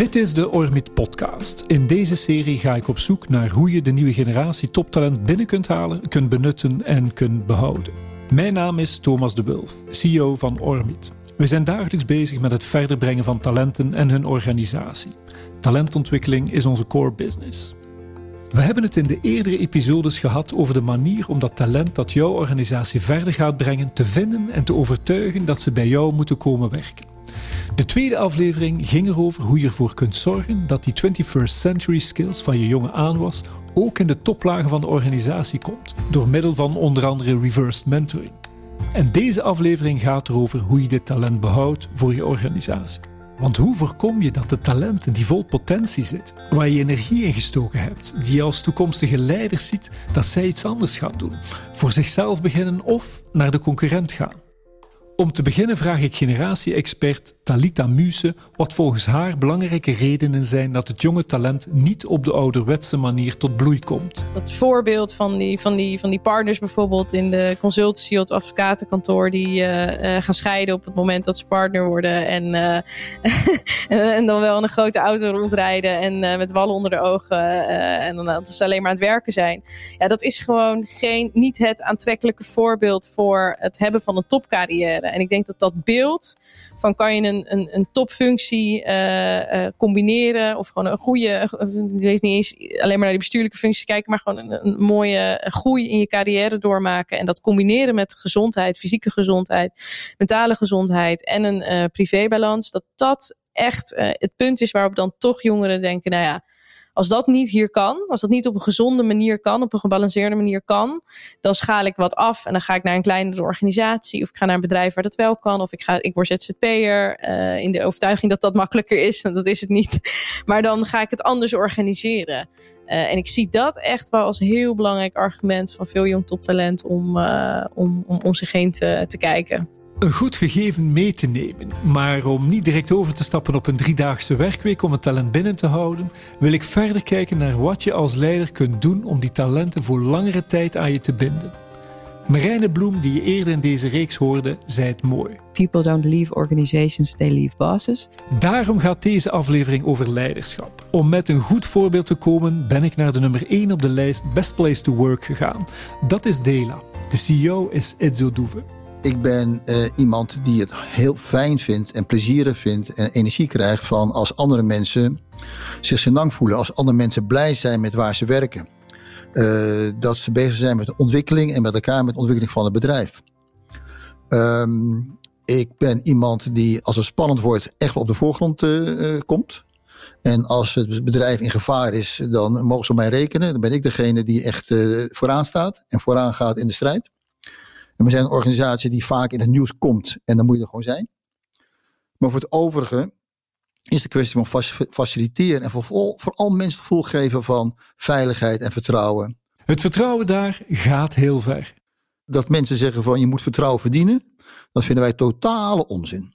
Dit is de Ormit Podcast. In deze serie ga ik op zoek naar hoe je de nieuwe generatie toptalent binnen kunt halen, kunt benutten en kunt behouden. Mijn naam is Thomas de Wulf, CEO van Ormit. We zijn dagelijks bezig met het verder brengen van talenten en hun organisatie. Talentontwikkeling is onze core business. We hebben het in de eerdere episodes gehad over de manier om dat talent dat jouw organisatie verder gaat brengen te vinden en te overtuigen dat ze bij jou moeten komen werken. De tweede aflevering ging erover hoe je ervoor kunt zorgen dat die 21st century skills van je jonge aanwas ook in de toplagen van de organisatie komt, door middel van onder andere reversed mentoring. En deze aflevering gaat erover hoe je dit talent behoudt voor je organisatie. Want hoe voorkom je dat de talenten die vol potentie zitten, waar je energie in gestoken hebt, die je als toekomstige leider ziet, dat zij iets anders gaan doen, voor zichzelf beginnen of naar de concurrent gaan? Om te beginnen vraag ik generatie-expert Talita Muse wat volgens haar belangrijke redenen zijn dat het jonge talent niet op de ouderwetse manier tot bloei komt. Dat voorbeeld van die, van die, van die partners bijvoorbeeld in de consultancy of het advocatenkantoor die uh, uh, gaan scheiden op het moment dat ze partner worden en, uh, en dan wel in een grote auto rondrijden en met wallen onder de ogen en dan dat ze alleen maar aan het werken zijn. Ja, dat is gewoon geen, niet het aantrekkelijke voorbeeld voor het hebben van een topcarrière. En ik denk dat dat beeld van kan je een, een, een topfunctie uh, uh, combineren of gewoon een goede, ik weet niet eens alleen maar naar die bestuurlijke functies kijken, maar gewoon een, een mooie groei in je carrière doormaken. En dat combineren met gezondheid, fysieke gezondheid, mentale gezondheid en een uh, privébalans, dat dat echt het punt is waarop dan toch jongeren denken, nou ja, als dat niet hier kan, als dat niet op een gezonde manier kan, op een gebalanceerde manier kan, dan schaal ik wat af en dan ga ik naar een kleinere organisatie of ik ga naar een bedrijf waar dat wel kan of ik, ga, ik word ZZP'er uh, in de overtuiging dat dat makkelijker is en dat is het niet. Maar dan ga ik het anders organiseren. Uh, en ik zie dat echt wel als heel belangrijk argument van veel jong toptalent om, uh, om, om om zich heen te, te kijken een goed gegeven mee te nemen. Maar om niet direct over te stappen op een driedaagse werkweek om het talent binnen te houden, wil ik verder kijken naar wat je als leider kunt doen om die talenten voor langere tijd aan je te binden. Marijne Bloem, die je eerder in deze reeks hoorde, zei het mooi. People don't leave organizations, they leave bosses. Daarom gaat deze aflevering over leiderschap. Om met een goed voorbeeld te komen, ben ik naar de nummer 1 op de lijst Best Place to Work gegaan. Dat is Dela. De CEO is Edzo Doeve. Ik ben uh, iemand die het heel fijn vindt en plezierig vindt en energie krijgt van als andere mensen zich senang voelen. Als andere mensen blij zijn met waar ze werken. Uh, dat ze bezig zijn met de ontwikkeling en met elkaar met de ontwikkeling van het bedrijf. Um, ik ben iemand die als het spannend wordt echt op de voorgrond uh, komt. En als het bedrijf in gevaar is, dan mogen ze op mij rekenen. Dan ben ik degene die echt vooraan staat en vooraan gaat in de strijd. En we zijn een organisatie die vaak in het nieuws komt en dan moet je er gewoon zijn. Maar voor het overige is de kwestie van faciliteren en vooral, vooral mensen het gevoel geven van veiligheid en vertrouwen. Het vertrouwen daar gaat heel ver. Dat mensen zeggen van je moet vertrouwen verdienen, dat vinden wij totale onzin.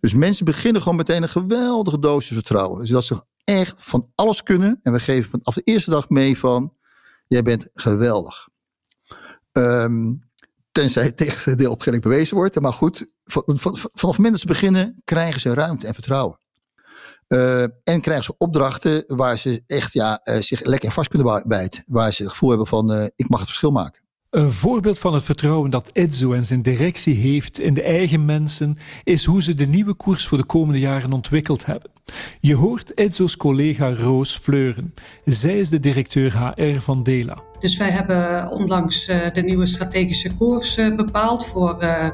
Dus mensen beginnen gewoon meteen een geweldige dosis vertrouwen. Dus dat ze echt van alles kunnen. En we geven vanaf de eerste dag mee van jij bent geweldig. Um, Tenzij het tegendeel op bewezen wordt. Maar goed, vanaf ze beginnen, krijgen ze ruimte en vertrouwen. Uh, en krijgen ze opdrachten waar ze echt ja, uh, zich lekker vast kunnen bijten. Waar ze het gevoel hebben van, uh, ik mag het verschil maken. Een voorbeeld van het vertrouwen dat Edzo en zijn directie heeft in de eigen mensen is hoe ze de nieuwe koers voor de komende jaren ontwikkeld hebben. Je hoort Edzo's collega Roos Fleuren. Zij is de directeur HR van Dela. Dus wij hebben onlangs uh, de nieuwe strategische koers uh, bepaald voor uh,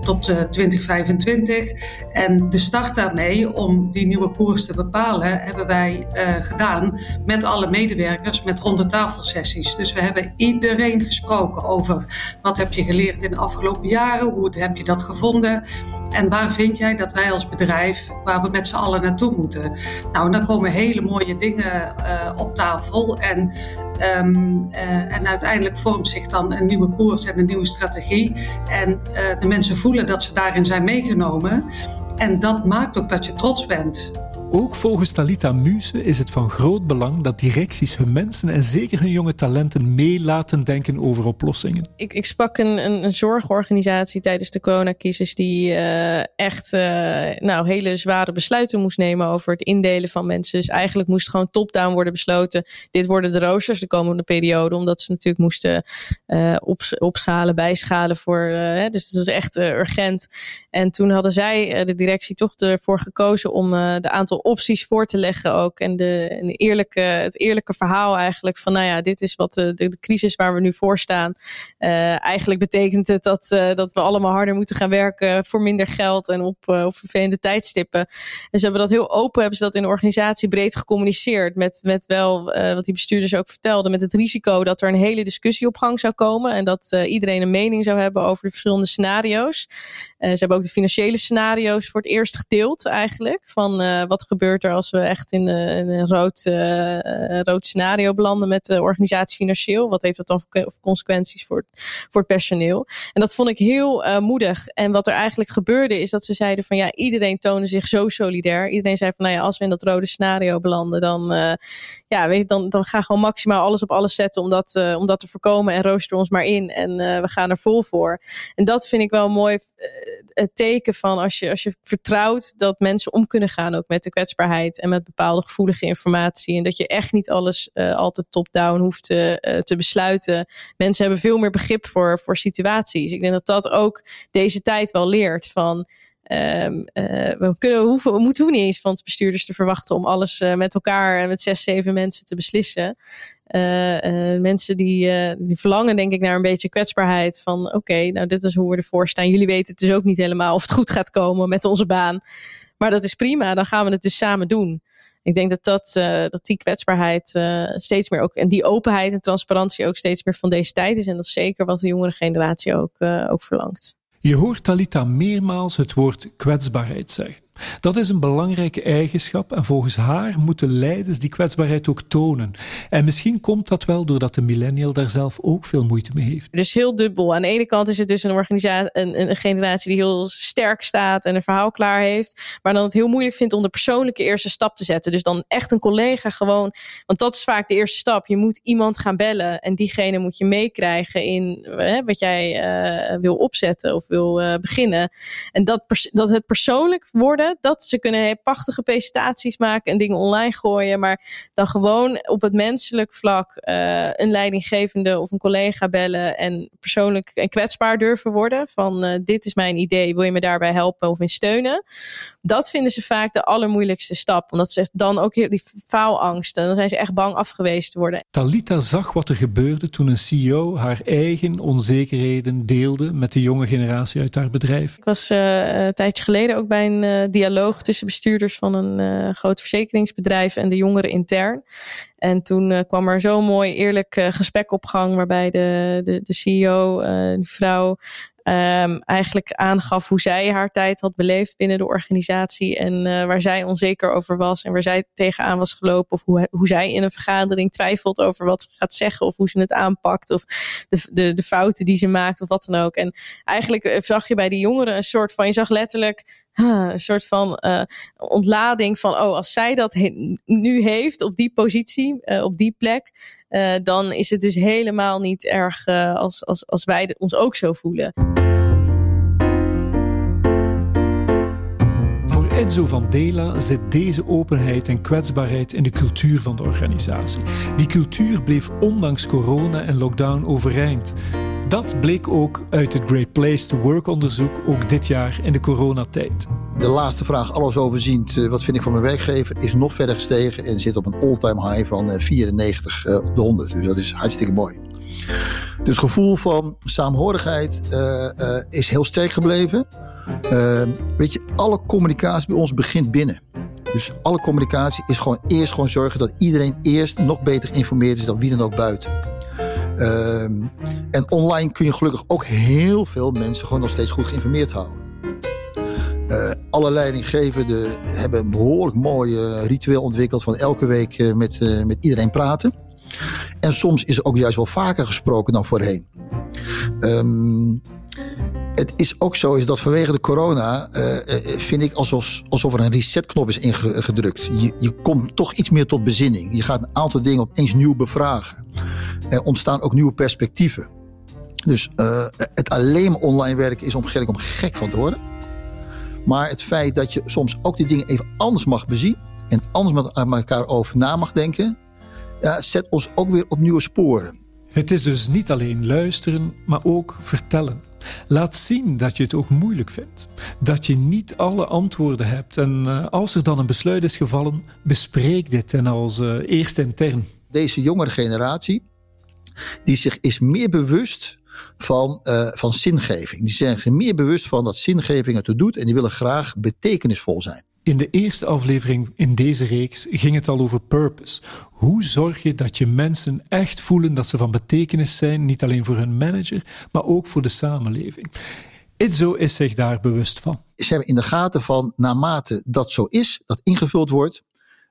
tot 2025. En de start daarmee om die nieuwe koers te bepalen hebben wij gedaan met alle medewerkers met ronde tafelsessies. Dus we hebben iedereen gesproken over wat heb je geleerd in de afgelopen jaren, hoe heb je dat gevonden en waar vind jij dat wij als bedrijf, waar we met z'n allen naartoe moeten. Nou, dan komen hele mooie dingen op tafel en Um, uh, en uiteindelijk vormt zich dan een nieuwe koers en een nieuwe strategie. En uh, de mensen voelen dat ze daarin zijn meegenomen. En dat maakt ook dat je trots bent. Ook volgens Talita Muse is het van groot belang dat directies hun mensen en zeker hun jonge talenten mee laten denken over oplossingen. Ik, ik sprak een, een, zorgorganisatie tijdens de coronacrisis die uh, echt uh, nou, hele zware besluiten moest nemen over het indelen van mensen. Dus eigenlijk moest gewoon top-down worden besloten. Dit worden de roosters de komende periode, omdat ze natuurlijk moesten op, opschalen, bijschalen voor. dus dat is echt urgent. En toen hadden zij, de directie, toch ervoor gekozen om de aantal opties voor te leggen ook. En de, eerlijke, het eerlijke verhaal eigenlijk van, nou ja, dit is wat de, de, de crisis waar we nu voor staan. Uh, eigenlijk betekent het dat, uh, dat we allemaal harder moeten gaan werken voor minder geld en op, op vervelende tijdstippen. En ze hebben dat heel open, hebben ze dat in de organisatie breed gecommuniceerd. Met, met wel, wat die bestuurders ook vertelden, met het risico dat er een hele discussie op gang zou komen. En dat iedereen een mening zou hebben over de verschillende scenario's. ze hebben ook de financiële scenario's voor het eerst gedeeld eigenlijk. Van wat gebeurt er als we echt in, in een rood, uh, rood scenario belanden met de organisatie financieel? Wat heeft dat dan voor consequenties voor, voor het personeel? En dat vond ik heel moedig. En wat er eigenlijk gebeurde is dat ze zeiden van ja, iedereen toonde zich zo solidair. Iedereen zei van nou ja, als we in dat rode scenario belanden, dan, uh, ja, weet je, dan, dan gaan gewoon maximaal alles op alles zetten om dat, om dat te voorkomen en rooster ons maar in. En we gaan er vol voor. En dat vind ik wel mooi teken van als je, als je vertrouwt dat mensen om kunnen gaan ook met de kwetsbaarheid en met bepaalde gevoelige informatie. En dat je echt niet alles uh, altijd top-down hoeft te, uh, te besluiten. Mensen hebben veel meer begrip voor, voor situaties. Ik denk dat dat ook deze tijd wel leert van. Um, uh, we, kunnen, hoeven, we moeten niet eens van het bestuurders te verwachten om alles met elkaar en met zes, zeven mensen te beslissen. Mensen die, die verlangen denk ik naar een beetje kwetsbaarheid van oké, nou dit is hoe we ervoor staan. Jullie weten het dus ook niet helemaal of het goed gaat komen met onze baan. Maar dat is prima, dan gaan we het dus samen doen. Ik denk dat, dat, uh, dat die kwetsbaarheid uh, steeds meer ook, en die openheid en transparantie ook steeds meer van deze tijd is. En dat is zeker wat de jongere generatie ook, uh, ook verlangt. Je hoort Talita meermaals het woord kwetsbaarheid zeggen. Dat is een belangrijke eigenschap en volgens haar moeten leiders die kwetsbaarheid ook tonen. En misschien komt dat wel doordat de millennial daar zelf ook veel moeite mee heeft. Dus heel dubbel. Aan de ene kant is het dus een een, een generatie die heel sterk staat en een verhaal klaar heeft, maar dan het heel moeilijk vindt om de persoonlijke eerste stap te zetten. Dus dan echt een collega gewoon, want dat is vaak de eerste stap. Je moet iemand gaan bellen en diegene moet je meekrijgen in hè, wat jij uh, wil opzetten of wil uh, beginnen. En dat, dat het persoonlijk worden dat. Ze kunnen prachtige presentaties maken en dingen online gooien. Maar dan gewoon op het menselijk vlak uh, een leidinggevende of een collega bellen. En persoonlijk en kwetsbaar durven worden. Van uh, dit is mijn idee, wil je me daarbij helpen of in steunen? Dat vinden ze vaak de allermoeilijkste stap. Omdat ze dan ook die faalangsten. Dan zijn ze echt bang afgewezen te worden. Talita zag wat er gebeurde toen een CEO haar eigen onzekerheden deelde met de jonge generatie uit haar bedrijf. Ik was uh, een tijdje geleden ook bij een dialoog tussen bestuurders van een uh, groot verzekeringsbedrijf en de jongeren intern. En toen uh, kwam er zo'n mooi eerlijk uh, gesprek op gang, waarbij de, de, de CEO, die vrouw, um, eigenlijk aangaf hoe zij haar tijd had beleefd binnen de organisatie. En uh, waar zij onzeker over was en waar zij tegenaan was gelopen. Of hoe, hoe zij in een vergadering twijfelt over wat ze gaat zeggen of hoe ze het aanpakt. Of de, de, de fouten die ze maakt of wat dan ook. En eigenlijk eh, zag je bij die jongeren een soort van, je zag letterlijk een soort van uh, ontlading van, oh, als zij dat nu heeft op die positie, op die plek, uh, dan is het dus helemaal niet erg als, als, als wij ons ook zo voelen. Voor Enzo van Dela zit deze openheid en kwetsbaarheid in de cultuur van de organisatie. Die cultuur bleef ondanks corona en lockdown overeind. Dat bleek ook uit het Great Place to Work onderzoek, ook dit jaar in de coronatijd. De laatste vraag, alles overziend, wat vind ik van mijn werkgever, is nog verder gestegen en zit op een all-time high van 94 op de 100. Dus dat is hartstikke mooi. Dus het gevoel van saamhorigheid is heel sterk gebleven. Weet je, alle communicatie bij ons begint binnen. Dus alle communicatie is gewoon eerst gewoon zorgen dat iedereen eerst nog beter geïnformeerd is dan wie dan ook buiten. Um, en online kun je gelukkig ook heel veel mensen gewoon nog steeds goed geïnformeerd houden. Uh, alle leidinggevenden hebben een behoorlijk mooi uh, ritueel ontwikkeld van elke week uh, met, met iedereen praten. En soms is er ook juist wel vaker gesproken dan voorheen. Um, het is ook zo is dat vanwege de corona uh, vind ik alsof, alsof er een resetknop is ingedrukt. Je, je komt toch iets meer tot bezinning. Je gaat een aantal dingen opeens nieuw bevragen. Er ontstaan ook nieuwe perspectieven. Dus uh, het alleen maar online werken is om, om gek van te worden. Maar het feit dat je soms ook die dingen even anders mag bezien. En anders met elkaar over na mag denken. Zet ons ook weer op nieuwe sporen. Het is dus niet alleen luisteren, maar ook vertellen. Laat zien dat je het ook moeilijk vindt. Dat je niet alle antwoorden hebt. En uh, als er dan een besluit is gevallen, bespreek dit en als uh, eerste intern. Deze jongere generatie, die zich is meer bewust van, uh, van zingeving. Die zijn zich meer bewust van dat zingeving het doet en die willen graag betekenisvol zijn. In de eerste aflevering in deze reeks ging het al over purpose. Hoe zorg je dat je mensen echt voelen dat ze van betekenis zijn, niet alleen voor hun manager, maar ook voor de samenleving? Itzo is zich daar bewust van. Ze hebben in de gaten van, naarmate dat zo is, dat ingevuld wordt,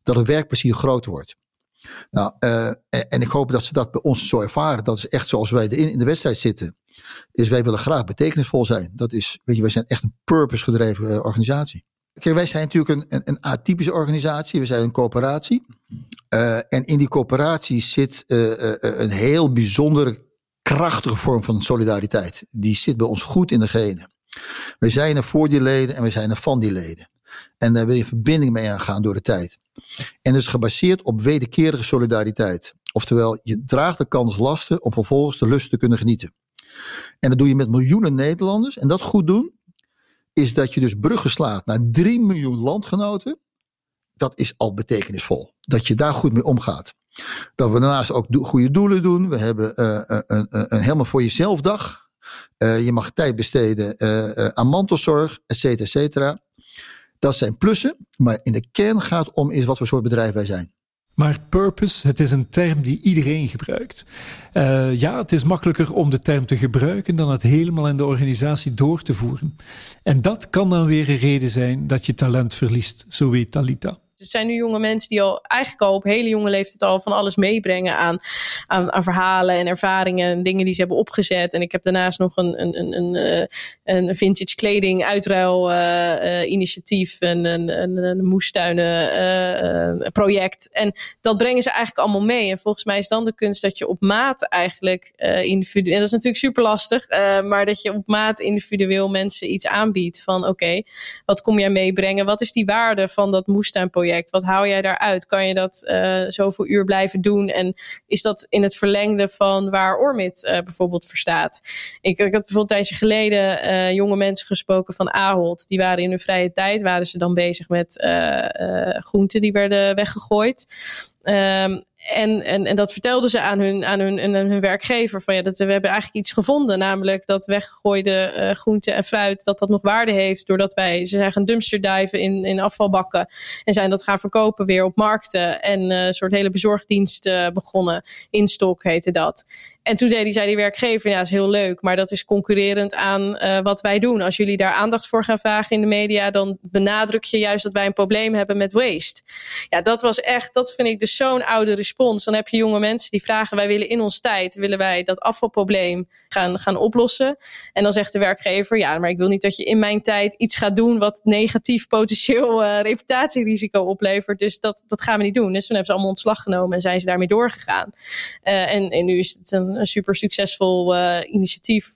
dat het werkplezier groter wordt. Nou, uh, en ik hoop dat ze dat bij ons zo ervaren. Dat is echt zoals wij in de wedstrijd zitten. Is wij willen graag betekenisvol zijn. Dat is, weet je, wij zijn echt een purpose gedreven uh, organisatie. Kijk, wij zijn natuurlijk een, een, atypische organisatie. We zijn een coöperatie. Uh, en in die coöperatie zit een heel bijzondere, krachtige vorm van solidariteit. Die zit bij ons goed in de genen. We zijn er voor die leden en we zijn er van die leden. En daar wil je verbinding mee aangaan door de tijd. En dat is gebaseerd op wederkerige solidariteit. Oftewel, je draagt de kans lasten om vervolgens de lust te kunnen genieten. En dat doe je met miljoenen Nederlanders. En dat goed doen, is dat je dus bruggen slaat naar 3 miljoen landgenoten. Dat is al betekenisvol. Dat je daar goed mee omgaat. Dat we daarnaast ook goede doelen doen. We hebben uh, een, een, een, helemaal voor jezelf dag. Uh, je mag tijd besteden aan mantelzorg, et cetera, et cetera. Dat zijn plussen, maar in de kern gaat om is wat voor soort bedrijf wij zijn. Maar purpose, het is een term die iedereen gebruikt. Uh, ja, het is makkelijker om de term te gebruiken dan het helemaal in de organisatie door te voeren. En dat kan dan weer een reden zijn dat je talent verliest, zo weet Talita. Het zijn nu jonge mensen die al eigenlijk al op hele jonge leeftijd al van alles meebrengen aan, aan, verhalen en ervaringen en dingen die ze hebben opgezet. En ik heb daarnaast nog een, een, een, een, eh, een vintage kleding uitruil uh, uh, initiatief en een, een, een moestuinen project. En dat brengen ze eigenlijk allemaal mee. En volgens mij is dan de kunst dat je op maat eigenlijk individueel, en dat is natuurlijk super lastig, maar dat je op maat individueel mensen iets aanbiedt van oké, wat kom jij meebrengen? Wat is die waarde van dat moestuinproject? Wat haal jij daaruit? Kan je dat uh, zoveel uur blijven doen? En is dat in het verlengde van waar Ormit uh, bijvoorbeeld voor staat? Ik, ik had bijvoorbeeld een tijdje geleden uh, jonge mensen gesproken van Ahold. Die waren in hun vrije tijd, waren ze dan bezig met groenten die werden weggegooid. Um, en, en, en dat vertelden ze aan hun, aan hun, hun werkgever. Van ja, dat we hebben eigenlijk iets gevonden. Namelijk dat weggegooide uh, groenten en fruit, dat dat nog waarde heeft. Doordat wij, ze zijn gaan dumpsterdiven in, in afvalbakken. En zijn dat gaan verkopen weer op markten. En uh, een soort hele bezorgdienst uh, begonnen. Instok heette dat. En toen deed die, zei die werkgever, ja, is heel leuk, maar dat is concurrerend aan wat wij doen. Als jullie daar aandacht voor gaan vragen in de media, dan benadruk je juist dat wij een probleem hebben met waste. Ja, dat was echt, dat vind ik dus zo'n oude Dan heb je jonge mensen die vragen, wij willen in ons tijd, willen wij dat afvalprobleem gaan, gaan oplossen. En dan zegt de werkgever, ja, maar ik wil niet dat je in mijn tijd iets gaat doen wat negatief potentieel uh, reputatierisico oplevert. Dus dat, dat gaan we niet doen. Dus toen hebben ze allemaal ontslag genomen en zijn ze daarmee doorgegaan. Uh, en, en nu is het een een super succesvol uh, initiatief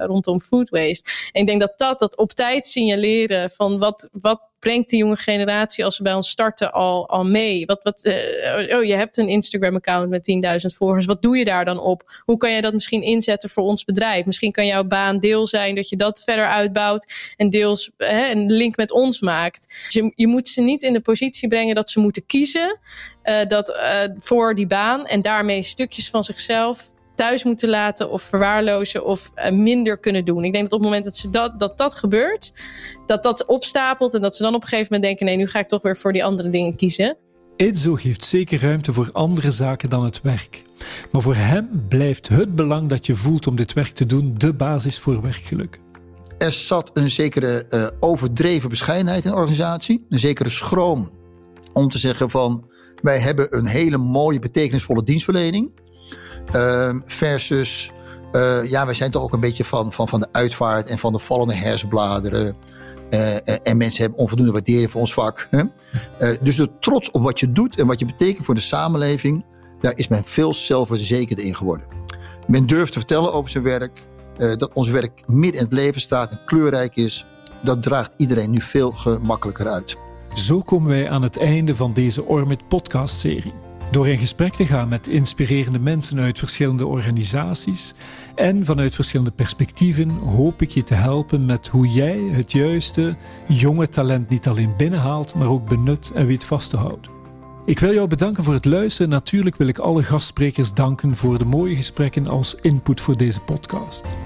rondom food waste. En ik denk dat dat, dat op tijd signaleren van wat, wat brengt de jonge generatie als ze bij ons starten al, al mee? Wat, wat, uh, oh, je hebt een Instagram-account met 10.000 volgers. Wat doe je daar dan op? Hoe kan je dat misschien inzetten voor ons bedrijf? Misschien kan jouw baan deel zijn dat je dat verder uitbouwt en deels een link met ons maakt. Dus je, je moet ze niet in de positie brengen dat ze moeten kiezen uh, dat, voor die baan en daarmee stukjes van zichzelf thuis moeten laten of verwaarlozen of uh, minder kunnen doen. Ik denk dat op het moment dat ze dat, dat, dat gebeurt, dat dat opstapelt en dat ze dan op een gegeven moment denken: nee, nu ga ik toch weer voor die andere dingen kiezen. Edzo geeft zeker ruimte voor andere zaken dan het werk. Maar voor hem blijft het belang dat je voelt om dit werk te doen de basis voor werkgeluk. Er zat een zekere uh, overdreven bescheidenheid in de organisatie, een zekere schroom om te zeggen van wij hebben een hele mooie betekenisvolle dienstverlening. Uh, versus Uh, ja, wij zijn toch ook een beetje van, van, van de uitvaart en van de vallende hersenbladeren. Uh, en mensen hebben onvoldoende waardering voor ons vak. Hè? dus de trots op wat je doet en wat je betekent voor de samenleving, daar is men veel zelfverzekerder in geworden. Men durft te vertellen over zijn werk, dat ons werk midden in het leven staat en kleurrijk is. Dat draagt iedereen nu veel gemakkelijker uit. Zo komen wij aan het einde van deze Ormit podcast-serie. Door in gesprek te gaan met inspirerende mensen uit verschillende organisaties en vanuit verschillende perspectieven hoop ik je te helpen met hoe jij het juiste jonge talent niet alleen binnenhaalt, maar ook benut en weet vast te houden. Ik wil jou bedanken voor het luisteren. Natuurlijk wil ik alle gastsprekers danken voor de mooie gesprekken als input voor deze podcast.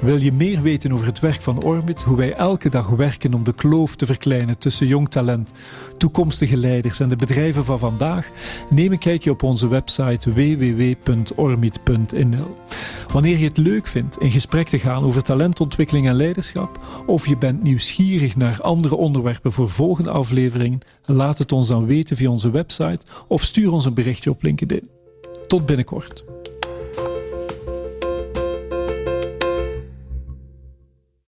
Wil je meer weten over het werk van Orbit, hoe wij elke dag werken om de kloof te verkleinen tussen jong talent, toekomstige leiders en de bedrijven van vandaag? Neem een kijkje op onze website www.ormit.nl. Wanneer je het leuk vindt in gesprek te gaan over talentontwikkeling en leiderschap, of je bent nieuwsgierig naar andere onderwerpen voor volgende afleveringen, laat het ons dan weten via onze website of stuur ons een berichtje op LinkedIn. Tot binnenkort.